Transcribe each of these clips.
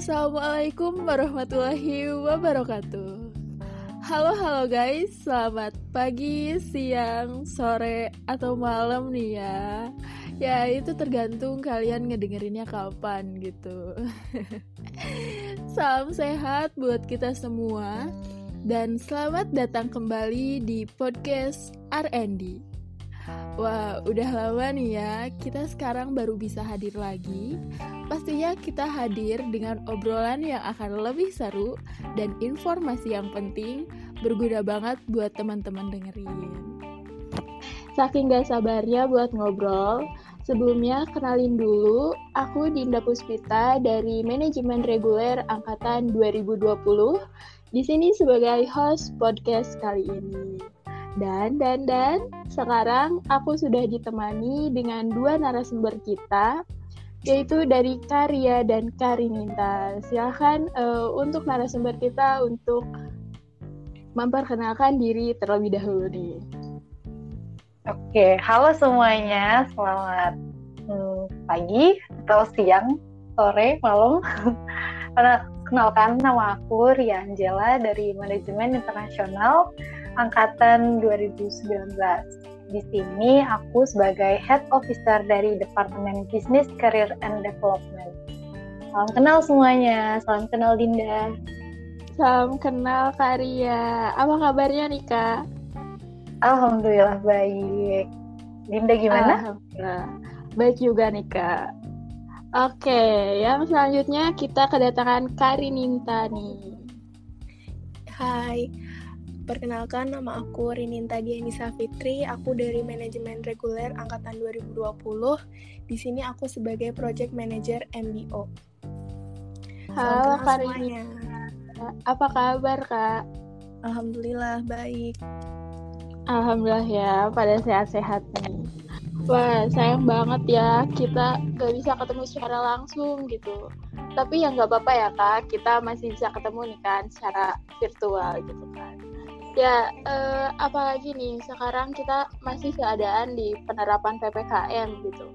Assalamualaikum warahmatullahi wabarakatuh. Halo halo guys, selamat pagi, siang, sore, atau malam nih ya. Ya itu tergantung kalian ngedengerinnya kapan gitu. Salam sehat buat kita semua dan selamat datang kembali di podcast R&D. Wah, udah lama nih ya, kita sekarang baru bisa hadir lagi. Pastinya kita hadir dengan obrolan yang akan lebih seru dan informasi yang penting, berguna banget buat teman-teman dengerin. Saking gak sabarnya buat ngobrol, sebelumnya kenalin dulu, aku Dinda Puspita dari Manajemen Reguler Angkatan 2020, di sini sebagai host podcast kali ini. Dan, dan, dan, sekarang aku sudah ditemani dengan dua narasumber kita, yaitu dari Karya dan Kariminta. Silahkan uh, untuk narasumber kita untuk memperkenalkan diri terlebih dahulu nih. Oke, halo semuanya, selamat hmm, pagi atau siang, sore, malam. Kenalkan nama aku Ria Angela dari Manajemen Internasional angkatan 2019. Di sini aku sebagai Head Officer dari Departemen Business Career and Development. Salam kenal semuanya, salam kenal Dinda. Salam kenal Karia. Apa kabarnya nih Kak? Alhamdulillah baik. Dinda gimana? Alhamdulillah. Baik juga nih Kak. Oke, yang selanjutnya kita kedatangan Karininta nih. Hai, Perkenalkan, nama aku Rininta Dianisa Fitri. Aku dari Manajemen Reguler Angkatan 2020. Di sini aku sebagai Project Manager MBO. Halo Kak Apa kabar Kak? Alhamdulillah baik. Alhamdulillah ya, pada sehat-sehat nih. Wah, sayang banget ya kita gak bisa ketemu secara langsung gitu. Tapi ya nggak apa-apa ya kak, kita masih bisa ketemu nih kan secara virtual gitu kan. Ya, eh, apalagi nih, sekarang kita masih keadaan di penerapan PPKM gitu.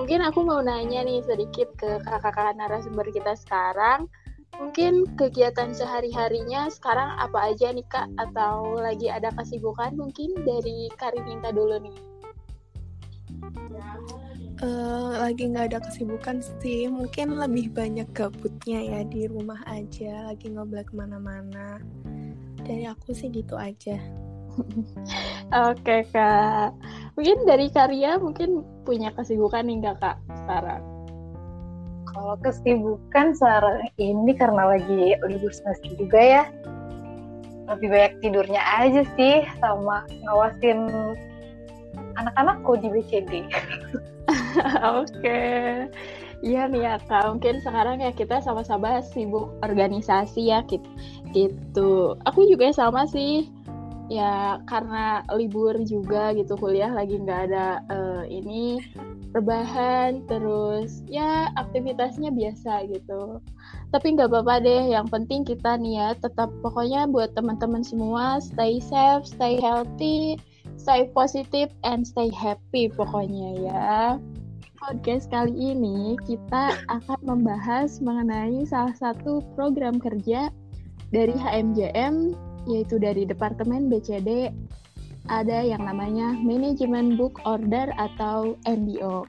Mungkin aku mau nanya nih sedikit ke kakak-kakak narasumber kita sekarang. Mungkin kegiatan sehari-harinya sekarang apa aja nih kak? Atau lagi ada kesibukan mungkin dari Kariminta dulu nih? Uh, lagi nggak ada kesibukan sih mungkin lebih banyak gabutnya ya di rumah aja lagi ngobrol ke mana-mana dari aku sih gitu aja Oke kak, mungkin dari karya mungkin punya kesibukan nih nggak kak sekarang? Kalau kesibukan sekarang ini karena lagi libur semester juga ya, lebih banyak tidurnya aja sih sama ngawasin anak-anakku di BCD. Oke, iya nih ya kak. Mungkin sekarang ya kita sama-sama sibuk organisasi ya gitu. Aku juga sama sih. Ya karena libur juga gitu kuliah lagi nggak ada uh, ini rebahan terus ya aktivitasnya biasa gitu. Tapi nggak apa-apa deh yang penting kita nih ya tetap pokoknya buat teman-teman semua stay safe stay healthy stay positive and stay happy pokoknya ya podcast kali ini kita akan membahas mengenai salah satu program kerja dari HMJM yaitu dari Departemen BCD ada yang namanya Manajemen Book Order atau MBO.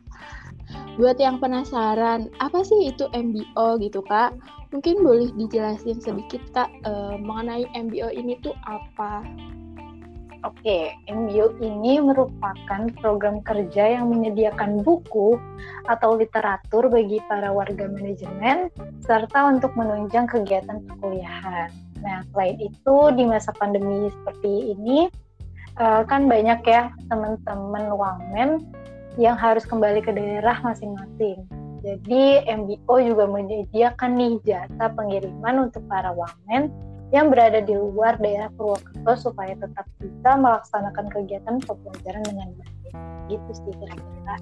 Buat yang penasaran, apa sih itu MBO gitu kak? Mungkin boleh dijelasin sedikit kak uh, mengenai MBO ini tuh apa? Oke, MBO ini merupakan program kerja yang menyediakan buku atau literatur bagi para warga manajemen serta untuk menunjang kegiatan perkuliahan. Nah, selain itu di masa pandemi seperti ini uh, kan banyak ya teman-teman wamen yang harus kembali ke daerah masing-masing. Jadi MBO juga menyediakan nih jasa pengiriman untuk para wamen yang berada di luar daerah Purwokerto supaya tetap bisa melaksanakan kegiatan pembelajaran dengan baik. Gitu sih kira-kira.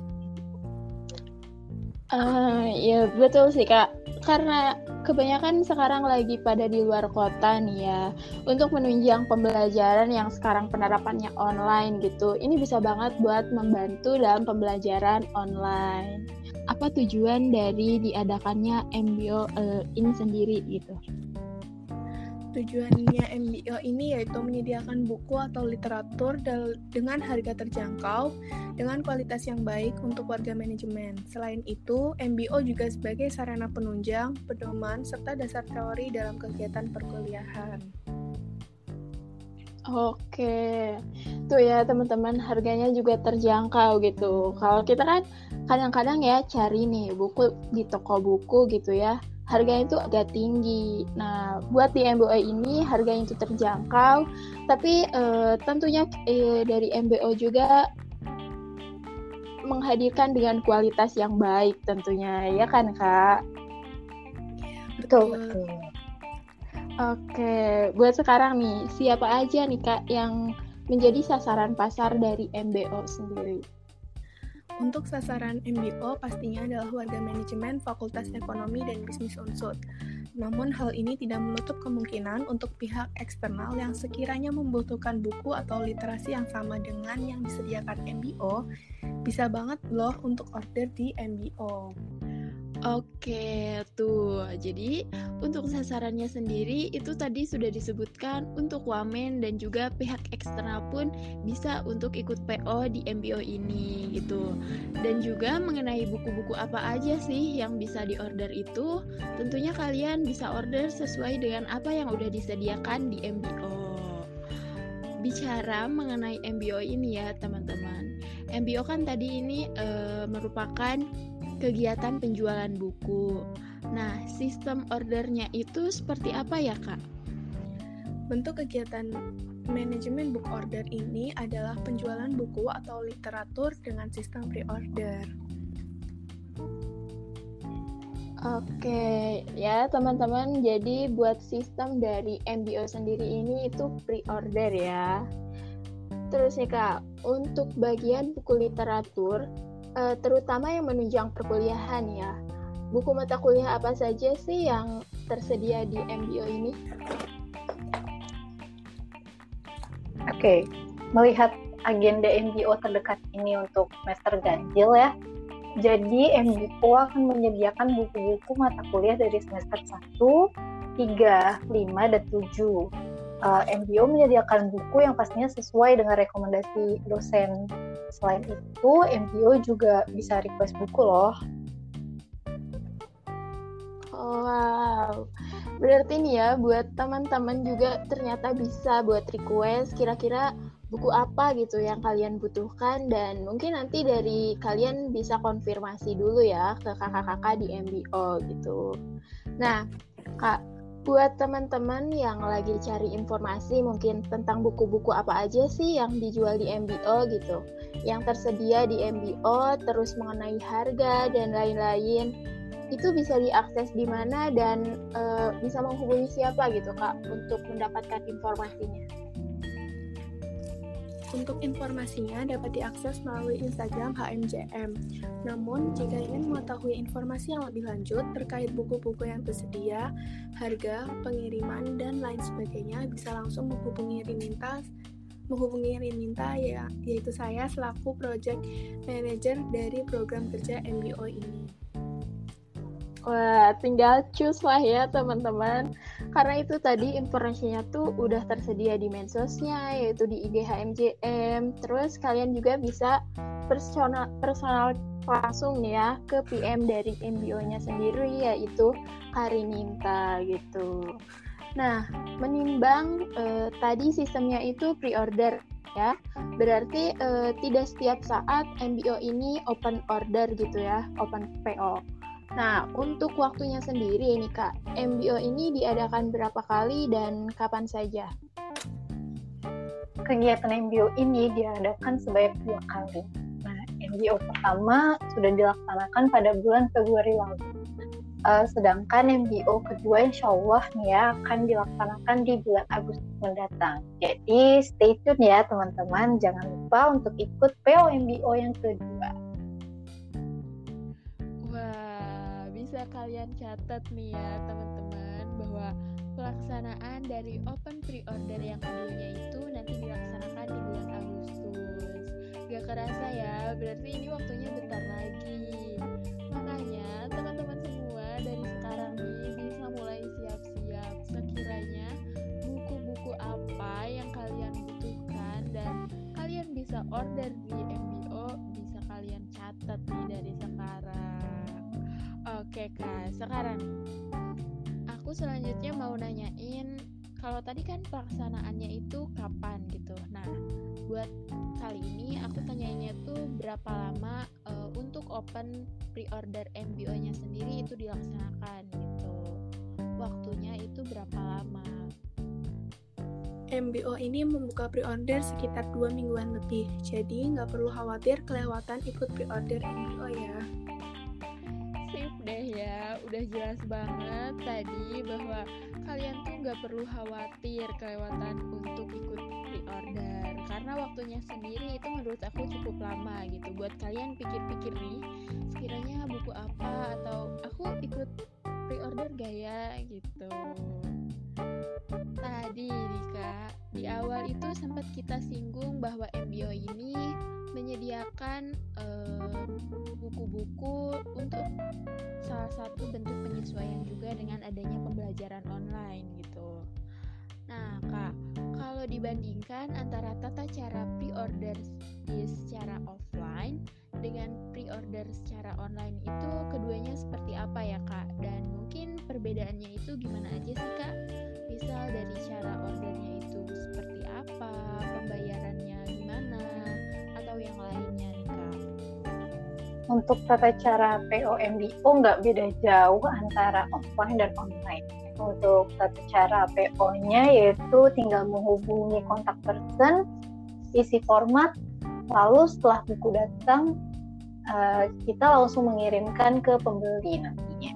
Uh, ya betul sih kak, karena kebanyakan sekarang lagi pada di luar kota nih ya. Untuk menunjang pembelajaran yang sekarang penerapannya online gitu, ini bisa banget buat membantu dalam pembelajaran online. Apa tujuan dari diadakannya MBO uh, ini sendiri gitu? Tujuannya MBO ini yaitu menyediakan buku atau literatur dengan harga terjangkau dengan kualitas yang baik untuk warga manajemen. Selain itu, MBO juga sebagai sarana penunjang, pedoman, serta dasar teori dalam kegiatan perkuliahan. Oke, tuh ya teman-teman harganya juga terjangkau gitu. Kalau kita kan kadang-kadang ya cari nih buku di toko buku gitu ya, harganya itu agak tinggi. Nah, buat di MBO ini harganya itu terjangkau, tapi uh, tentunya uh, dari MBO juga menghadirkan dengan kualitas yang baik tentunya, ya kan kak? Betul betul. Oke, buat sekarang nih siapa aja nih kak yang menjadi sasaran pasar dari MBO sendiri? Untuk sasaran MBO pastinya adalah warga manajemen Fakultas Ekonomi dan Bisnis Unsur. Namun hal ini tidak menutup kemungkinan untuk pihak eksternal yang sekiranya membutuhkan buku atau literasi yang sama dengan yang disediakan MBO, bisa banget loh untuk order di MBO. Oke, tuh. Jadi, untuk sasarannya sendiri itu tadi sudah disebutkan untuk wamen dan juga pihak eksternal pun bisa untuk ikut PO di MBO ini gitu. Dan juga mengenai buku-buku apa aja sih yang bisa diorder itu, tentunya kalian bisa order sesuai dengan apa yang udah disediakan di MBO. Bicara mengenai MBO ini ya, teman-teman. MBO kan tadi ini e, merupakan kegiatan penjualan buku. Nah, sistem ordernya itu seperti apa ya, Kak? Bentuk kegiatan manajemen book order ini adalah penjualan buku atau literatur dengan sistem pre-order. Oke, ya teman-teman, jadi buat sistem dari MBO sendiri ini itu pre-order ya. Terus ya Kak, untuk bagian buku literatur, uh, terutama yang menunjang perkuliahan ya. Buku mata kuliah apa saja sih yang tersedia di MBO ini? Oke, okay. melihat agenda MBO terdekat ini untuk semester ganjil ya. Jadi MBO akan menyediakan buku-buku mata kuliah dari semester 1, 3, 5, dan 7 uh, eh, MBO menyediakan buku yang pastinya sesuai dengan rekomendasi dosen. Selain itu, MBO juga bisa request buku loh. Wow, berarti nih ya buat teman-teman juga ternyata bisa buat request kira-kira buku apa gitu yang kalian butuhkan dan mungkin nanti dari kalian bisa konfirmasi dulu ya ke kakak-kakak di MBO gitu. Nah, Kak, buat teman-teman yang lagi cari informasi mungkin tentang buku-buku apa aja sih yang dijual di MBO gitu, yang tersedia di MBO, terus mengenai harga dan lain-lain, itu bisa diakses di mana dan e, bisa menghubungi siapa gitu kak untuk mendapatkan informasinya. Untuk informasinya dapat diakses melalui Instagram HMJM. Namun, jika ingin mengetahui informasi yang lebih lanjut terkait buku-buku yang tersedia, harga, pengiriman, dan lain sebagainya, bisa langsung menghubungi Riminta menghubungi Riminta ya, yaitu saya selaku Project Manager dari program kerja MBO ini. Wah, tinggal choose lah ya teman-teman. Karena itu tadi informasinya tuh udah tersedia di mensosnya, yaitu di IG HMJM. Terus kalian juga bisa personal, personal langsung ya ke PM dari MBO-nya sendiri, yaitu Karininta gitu. Nah, menimbang eh, tadi sistemnya itu pre-order ya. Berarti eh, tidak setiap saat MBO ini open order gitu ya, open PO. Nah, untuk waktunya sendiri ini Kak, MBO ini diadakan berapa kali dan kapan saja? Kegiatan MBO ini diadakan sebanyak dua kali. Nah, MBO pertama sudah dilaksanakan pada bulan Februari lalu. Uh, sedangkan MBO kedua insya Allah nih ya akan dilaksanakan di bulan Agustus mendatang. Jadi stay tune ya teman-teman, jangan lupa untuk ikut PO MBO yang kedua. Bisa kalian catat nih ya teman-teman bahwa pelaksanaan dari open pre-order yang keduanya itu nanti dilaksanakan di bulan Agustus. Gak kerasa ya, berarti ini waktunya bentar lagi. Makanya teman-teman semua dari sekarang nih bisa mulai siap-siap sekiranya buku-buku apa yang kalian butuhkan dan kalian bisa order di Oke kak, sekarang aku selanjutnya mau nanyain kalau tadi kan pelaksanaannya itu kapan gitu. Nah, buat kali ini aku tanyainnya tuh berapa lama uh, untuk open pre-order MBO-nya sendiri itu dilaksanakan gitu. Waktunya itu berapa lama? MBO ini membuka pre-order sekitar dua mingguan lebih, jadi nggak perlu khawatir kelewatan ikut pre-order MBO ya deh ya udah jelas banget tadi bahwa kalian tuh nggak perlu khawatir kelewatan untuk ikut pre-order. Karena waktunya sendiri itu menurut aku cukup lama gitu. Buat kalian pikir-pikir nih sekiranya buku apa atau aku ikut pre-order gak ya gitu. Tadi nih kak di awal itu sempat kita singgung bahwa MBO ini menyediakan buku-buku uh, untuk satu bentuk penyesuaian juga dengan adanya pembelajaran online gitu. Nah, Kak, kalau dibandingkan antara tata cara pre-order secara offline dengan pre-order secara online itu keduanya seperti apa ya, Kak? Dan mungkin perbedaannya itu gimana aja sih, Kak? Misal dari cara ordernya itu seperti apa, pembayarannya gimana, atau yang lainnya? Untuk tata cara POMBO nggak beda jauh antara offline dan online. Untuk tata cara PO-nya yaitu tinggal menghubungi kontak person, isi format, lalu setelah buku datang eh, kita langsung mengirimkan ke pembeli nantinya.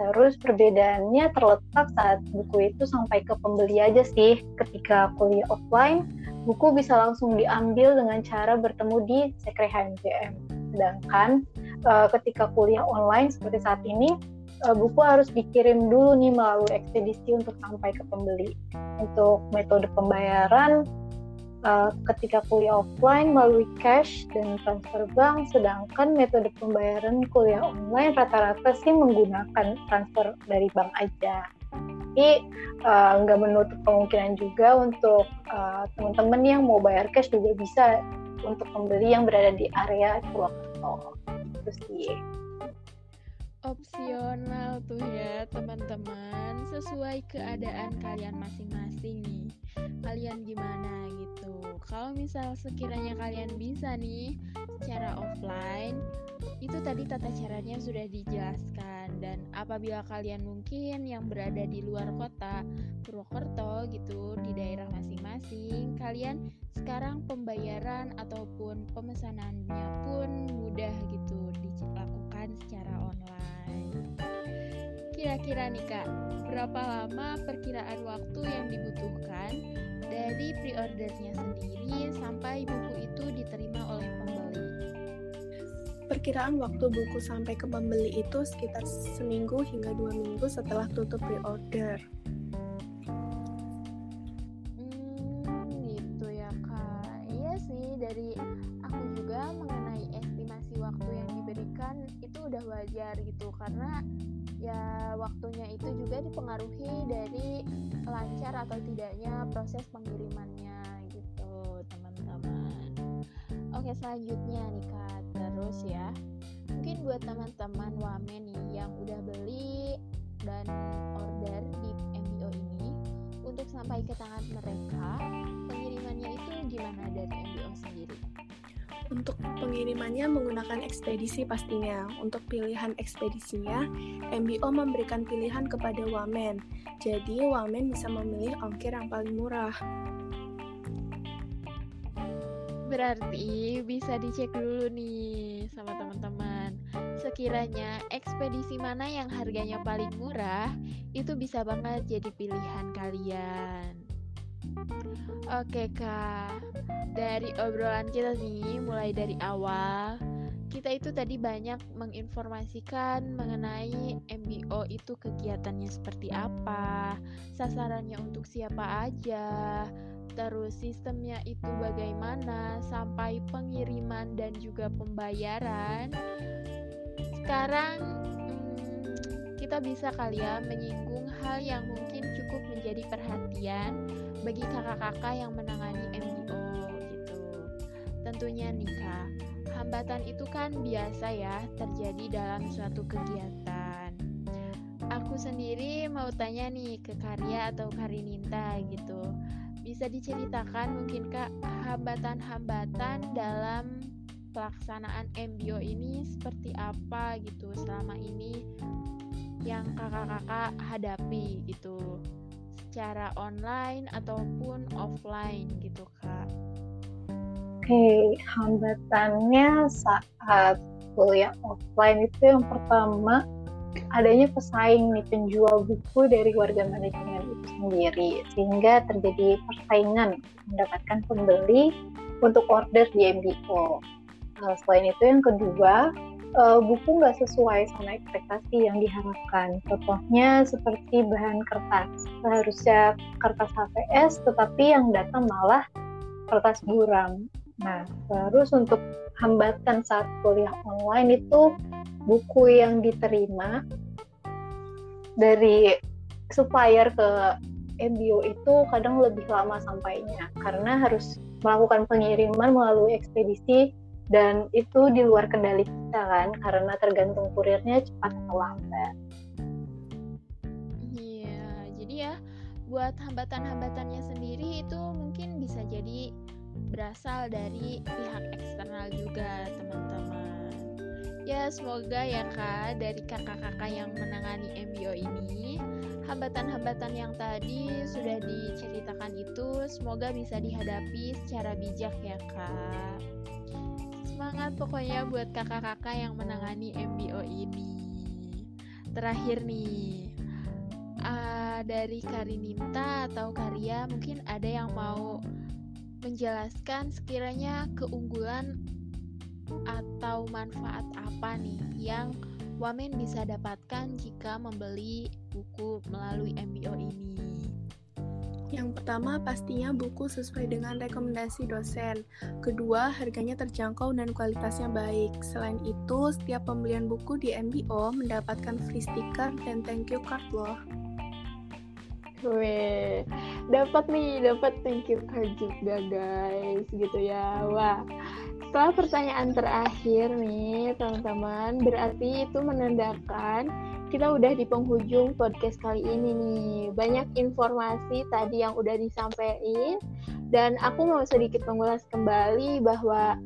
Terus perbedaannya terletak saat buku itu sampai ke pembeli aja sih. Ketika kuliah offline, buku bisa langsung diambil dengan cara bertemu di Sekre HMJM Sedangkan uh, ketika kuliah online seperti saat ini, uh, buku harus dikirim dulu nih melalui ekspedisi untuk sampai ke pembeli. Untuk metode pembayaran, uh, ketika kuliah offline melalui cash dan transfer bank, sedangkan metode pembayaran kuliah online rata-rata sih menggunakan transfer dari bank aja. Tapi nggak uh, menutup kemungkinan juga untuk uh, teman-teman yang mau bayar cash juga bisa untuk pembeli yang berada di area Purwokerto. Itu sih. Opsional tuh ya teman-teman, sesuai keadaan kalian masing-masing nih. Kalian gimana gitu? Kalau misal sekiranya kalian bisa nih secara offline, itu tadi tata caranya sudah dijelaskan dan apabila kalian mungkin yang berada di luar kota Purwokerto gitu di daerah masing-masing, kalian sekarang pembayaran ataupun pemesanannya pun mudah gitu dilakukan secara online. Kira-kira nih Kak, berapa lama perkiraan waktu yang dibutuhkan dari pre-ordernya sendiri sampai buku itu diterima oleh pembeli? Perkiraan waktu buku sampai ke pembeli itu sekitar seminggu hingga dua minggu setelah tutup pre-order. Karena ya waktunya itu juga dipengaruhi dari lancar atau tidaknya proses pengirimannya gitu teman-teman. Oke selanjutnya nih kak. Terus ya mungkin buat teman-teman wamen nih yang udah beli dan order di MBO ini untuk sampai ke tangan mereka pengirimannya itu gimana dari MBO sendiri untuk pengirimannya menggunakan ekspedisi pastinya. Untuk pilihan ekspedisinya, MBO memberikan pilihan kepada Wamen. Jadi, Wamen bisa memilih ongkir yang paling murah. Berarti bisa dicek dulu nih sama teman-teman. Sekiranya ekspedisi mana yang harganya paling murah, itu bisa banget jadi pilihan kalian. Oke kak, dari obrolan kita nih mulai dari awal kita itu tadi banyak menginformasikan mengenai MBO itu kegiatannya seperti apa, sasarannya untuk siapa aja, terus sistemnya itu bagaimana sampai pengiriman dan juga pembayaran. Sekarang hmm, kita bisa kali ya menyinggung hal yang mungkin cukup menjadi perhatian bagi kakak-kakak yang menangani MBO. Tentunya nih kak, hambatan itu kan biasa ya terjadi dalam suatu kegiatan. Aku sendiri mau tanya nih ke Karya atau Karininta gitu bisa diceritakan mungkin Kak hambatan-hambatan dalam pelaksanaan MBO ini seperti apa gitu selama ini yang kakak-kakak hadapi gitu secara online ataupun offline gitu Kak. Oke, hambatannya saat kuliah offline itu yang pertama adanya pesaing nih penjual buku dari warga manajemen itu sendiri sehingga terjadi persaingan mendapatkan pembeli untuk order di MBO. Uh, selain itu yang kedua uh, buku nggak sesuai sama ekspektasi yang diharapkan. Contohnya seperti bahan kertas, seharusnya kertas HPS tetapi yang datang malah kertas buram. Nah, terus untuk hambatan saat kuliah online itu buku yang diterima dari supplier ke MBO itu kadang lebih lama sampainya karena harus melakukan pengiriman melalui ekspedisi dan itu di luar kendali kita kan karena tergantung kurirnya cepat atau lambat. Iya, jadi ya buat hambatan-hambatannya sendiri itu mungkin bisa jadi berasal dari pihak eksternal juga teman-teman. Ya semoga ya kak dari kakak-kakak yang menangani MBO ini hambatan-hambatan yang tadi sudah diceritakan itu semoga bisa dihadapi secara bijak ya kak. Semangat pokoknya buat kakak-kakak yang menangani MBO ini. Terakhir nih, uh, dari Karininta atau Karya mungkin ada yang mau menjelaskan sekiranya keunggulan atau manfaat apa nih yang Wamen bisa dapatkan jika membeli buku melalui MBO ini? Yang pertama, pastinya buku sesuai dengan rekomendasi dosen. Kedua, harganya terjangkau dan kualitasnya baik. Selain itu, setiap pembelian buku di MBO mendapatkan free sticker dan thank you card loh. Weh, dapat nih, dapat thank you card juga guys, gitu ya. Wah, setelah pertanyaan terakhir nih teman-teman, berarti itu menandakan kita udah di penghujung podcast kali ini nih. Banyak informasi tadi yang udah disampaikan dan aku mau sedikit mengulas kembali bahwa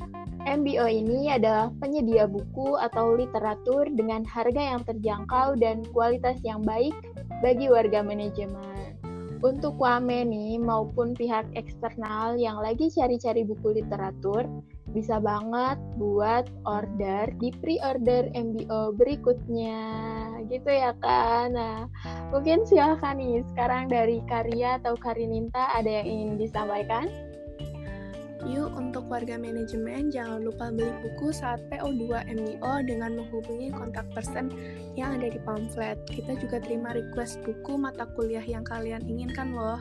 MBO ini adalah penyedia buku atau literatur dengan harga yang terjangkau dan kualitas yang baik bagi warga manajemen. Untuk Wame nih maupun pihak eksternal yang lagi cari-cari buku literatur, bisa banget buat order di pre-order MBO berikutnya. Gitu ya kan nah mungkin silahkan nih sekarang dari Karya atau Karininta ada yang ingin disampaikan Yuk, untuk warga manajemen, jangan lupa beli buku saat PO2 MBO dengan menghubungi kontak person yang ada di pamflet. Kita juga terima request buku mata kuliah yang kalian inginkan loh.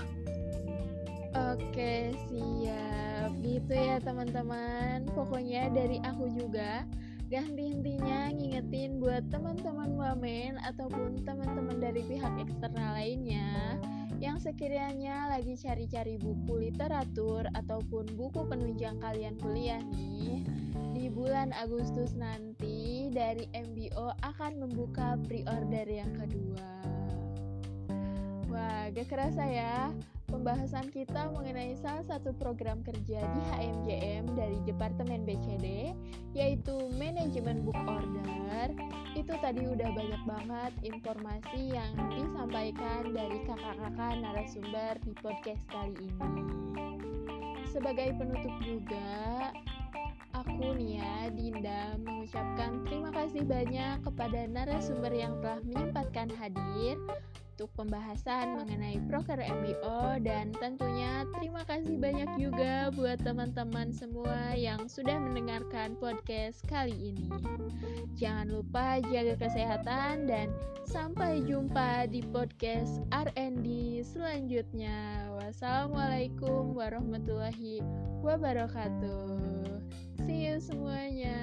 Oke, siap. Gitu ya teman-teman. Pokoknya dari aku juga gak henti-hentinya ngingetin buat teman-teman wamen ataupun teman-teman dari pihak eksternal lainnya yang sekiranya lagi cari-cari buku literatur ataupun buku penunjang kalian kuliah nih di bulan Agustus nanti dari MBO akan membuka pre-order yang kedua. Wah, gak kerasa ya pembahasan kita mengenai salah satu program kerja di HMJM dari Departemen BCD, yaitu Manajemen Book Order. Itu tadi udah banyak banget informasi yang disampaikan dari kakak-kakak narasumber di podcast kali ini. Sebagai penutup juga, aku nih ya, Dinda, mengucapkan terima kasih banyak kepada narasumber yang telah menyempatkan hadir untuk pembahasan mengenai proker MBO dan tentunya terima kasih banyak juga buat teman-teman semua yang sudah mendengarkan podcast kali ini. Jangan lupa jaga kesehatan dan sampai jumpa di podcast R&D selanjutnya. Wassalamualaikum warahmatullahi wabarakatuh. See you semuanya.